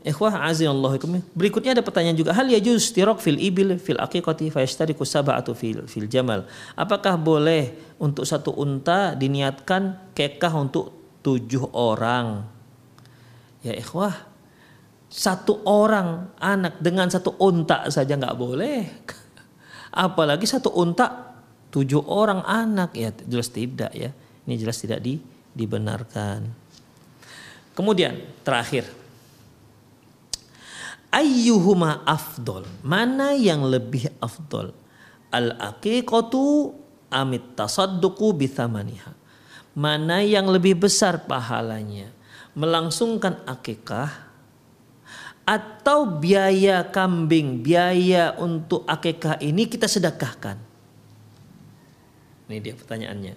Ikhwah azinallahu Berikutnya ada pertanyaan juga. Hal yajuz tirok fil ibil fil aqiqati fayashtariku sab'atu fil fil jamal. Apakah boleh untuk satu unta diniatkan kekah untuk tujuh orang? Ya ikhwah, satu orang anak dengan satu unta saja nggak boleh. Apalagi satu unta tujuh orang anak ya jelas tidak ya. Ini jelas tidak di, dibenarkan. Kemudian terakhir ayyuhuma afdol? Mana yang lebih afdol? Al aqiqatu amit tasadduqu bithamaniha mana yang lebih besar pahalanya? Melangsungkan akikah atau biaya kambing biaya untuk akikah ini kita sedekahkan? Ini dia pertanyaannya.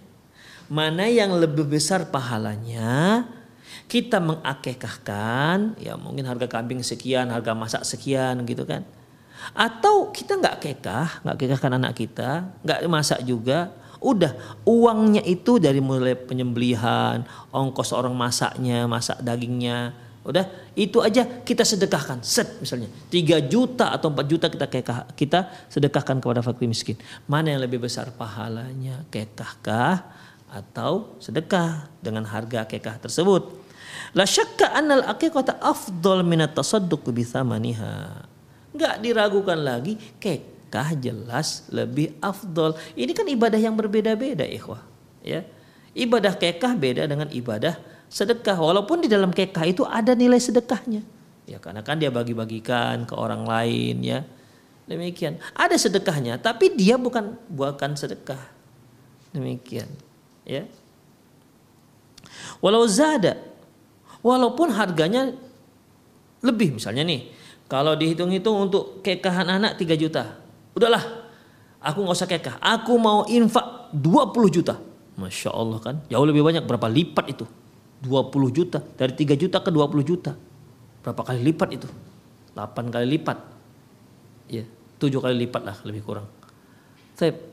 Mana yang lebih besar pahalanya kita mengakekahkan ya mungkin harga kambing sekian harga masak sekian gitu kan. Atau kita nggak kekah nggak kekahkan anak kita nggak masak juga udah uangnya itu dari mulai penyembelihan ongkos orang masaknya masak dagingnya udah itu aja kita sedekahkan. Set misalnya 3 juta atau 4 juta kita kekah kita sedekahkan kepada fakir miskin. Mana yang lebih besar pahalanya kekahkah atau sedekah dengan harga kekah tersebut La syakka annal aqiqata afdal minat tasadduq bi thamaniha. Enggak diragukan lagi, kekah jelas lebih afdol. Ini kan ibadah yang berbeda-beda, ikhwah. Ya. Ibadah kekah beda dengan ibadah sedekah. Walaupun di dalam kekah itu ada nilai sedekahnya. Ya karena kan dia bagi-bagikan ke orang lain ya. Demikian. Ada sedekahnya, tapi dia bukan bukan sedekah. Demikian. Ya. Walau zada Walaupun harganya lebih misalnya nih. Kalau dihitung-hitung untuk kekahan anak 3 juta. Udahlah. Aku nggak usah kekah. Aku mau infak 20 juta. Masya Allah kan. Jauh lebih banyak. Berapa lipat itu? 20 juta. Dari 3 juta ke 20 juta. Berapa kali lipat itu? 8 kali lipat. Ya, 7 kali lipat lah lebih kurang.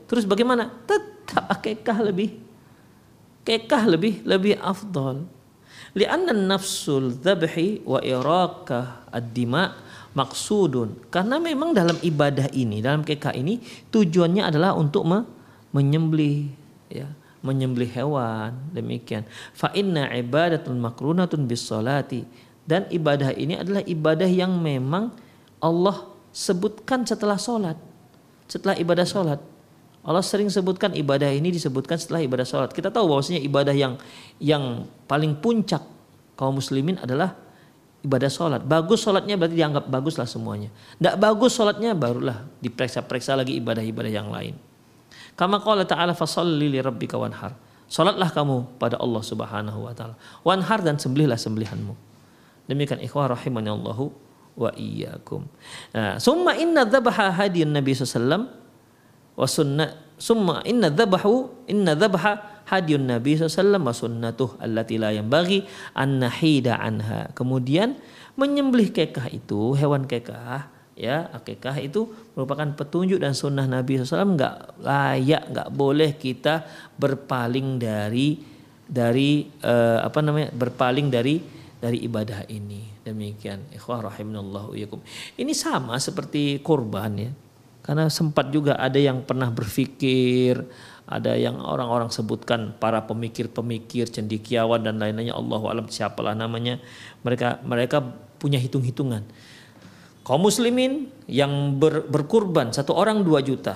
Terus bagaimana? Tetap kekah lebih. Kekah lebih lebih afdol. Lianna nafsul dzabhi wa irakah ad-dima maksudun. Karena memang dalam ibadah ini, dalam kekah ini tujuannya adalah untuk me menyembelih ya, menyembelih hewan demikian. Fa inna ibadatun makrunatun bis salati dan ibadah ini adalah ibadah yang memang Allah sebutkan setelah sholat, setelah ibadah sholat. Allah sering sebutkan ibadah ini disebutkan setelah ibadah sholat. Kita tahu bahwasanya ibadah yang yang paling puncak kaum muslimin adalah ibadah sholat. Bagus sholatnya berarti dianggap bagus lah semuanya. Tidak bagus sholatnya barulah diperiksa-periksa lagi ibadah-ibadah yang lain. Kama qala ta'ala fasalli li rabbika wanhar. Sholatlah kamu pada Allah subhanahu wa ta'ala. Wanhar dan sembelihlah sembelihanmu. Demikian ikhwah rahimani Allahu wa iyyakum. Nah, summa inna dhabaha hadiyan Nabi sallallahu wa sunnah summa inna dhabahu inna dhabha hadiyun nabi sallallahu wa sunnatuh allati la yanbaghi an nahida anha. Kemudian menyembelih kekah itu hewan kekah ya akikah itu merupakan petunjuk dan sunnah Nabi SAW nggak layak nggak boleh kita berpaling dari dari uh, apa namanya berpaling dari dari ibadah ini. Demikian. Ikhwah rahimanallahu ini sama seperti kurban ya karena sempat juga ada yang pernah berpikir, ada yang orang-orang sebutkan para pemikir-pemikir cendikiawan dan lain-lainnya Allah alam siapalah namanya. Mereka mereka punya hitung-hitungan. Kaum muslimin yang ber, berkurban satu orang dua juta.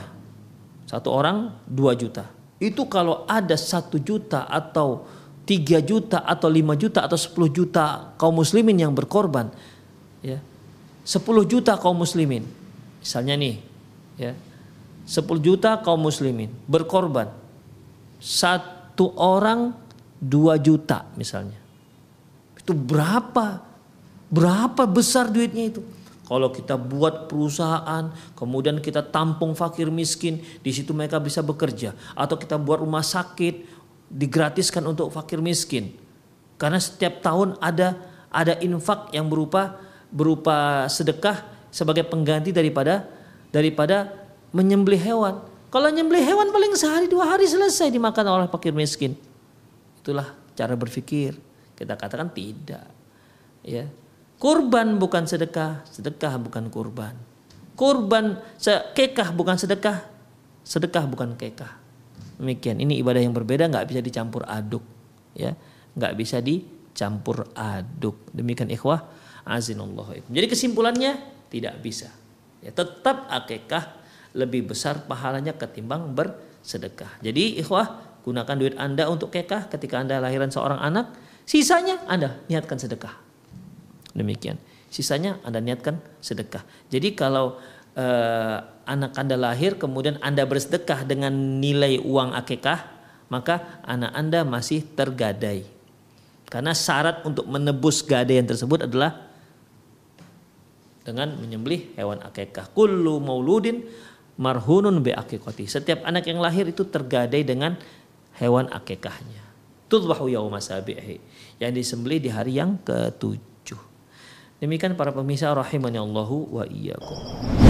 Satu orang dua juta. Itu kalau ada satu juta atau tiga juta atau lima juta atau sepuluh juta kaum muslimin yang berkorban. Ya. sepuluh juta kaum muslimin. Misalnya nih ya 10 juta kaum muslimin berkorban. Satu orang 2 juta misalnya. Itu berapa? Berapa besar duitnya itu? Kalau kita buat perusahaan, kemudian kita tampung fakir miskin, di situ mereka bisa bekerja. Atau kita buat rumah sakit, digratiskan untuk fakir miskin. Karena setiap tahun ada ada infak yang berupa berupa sedekah sebagai pengganti daripada daripada menyembelih hewan. Kalau menyembelih hewan paling sehari dua hari selesai dimakan oleh fakir miskin. Itulah cara berpikir. Kita katakan tidak. Ya, Kurban bukan sedekah, sedekah bukan kurban. Kurban kekah bukan sedekah, sedekah bukan kekah. Demikian. Ini ibadah yang berbeda, nggak bisa dicampur aduk, ya, nggak bisa dicampur aduk. Demikian ikhwah, azinullah. Jadi kesimpulannya tidak bisa. Ya, tetap akekah lebih besar pahalanya ketimbang bersedekah. Jadi ikhwah, gunakan duit Anda untuk kekah ketika Anda lahiran seorang anak, sisanya Anda niatkan sedekah. Demikian. Sisanya Anda niatkan sedekah. Jadi kalau eh, anak Anda lahir kemudian Anda bersedekah dengan nilai uang akikah, maka anak Anda masih tergadai. Karena syarat untuk menebus gadaian tersebut adalah dengan menyembelih hewan akikah. Kullu mauludin marhunun bi akikati. Setiap anak yang lahir itu tergadai dengan hewan akikahnya. Tudbahu yauma sabihi. Yang disembelih di hari yang ketujuh. Demikian para pemirsa rahimani Allahu wa iyyakum.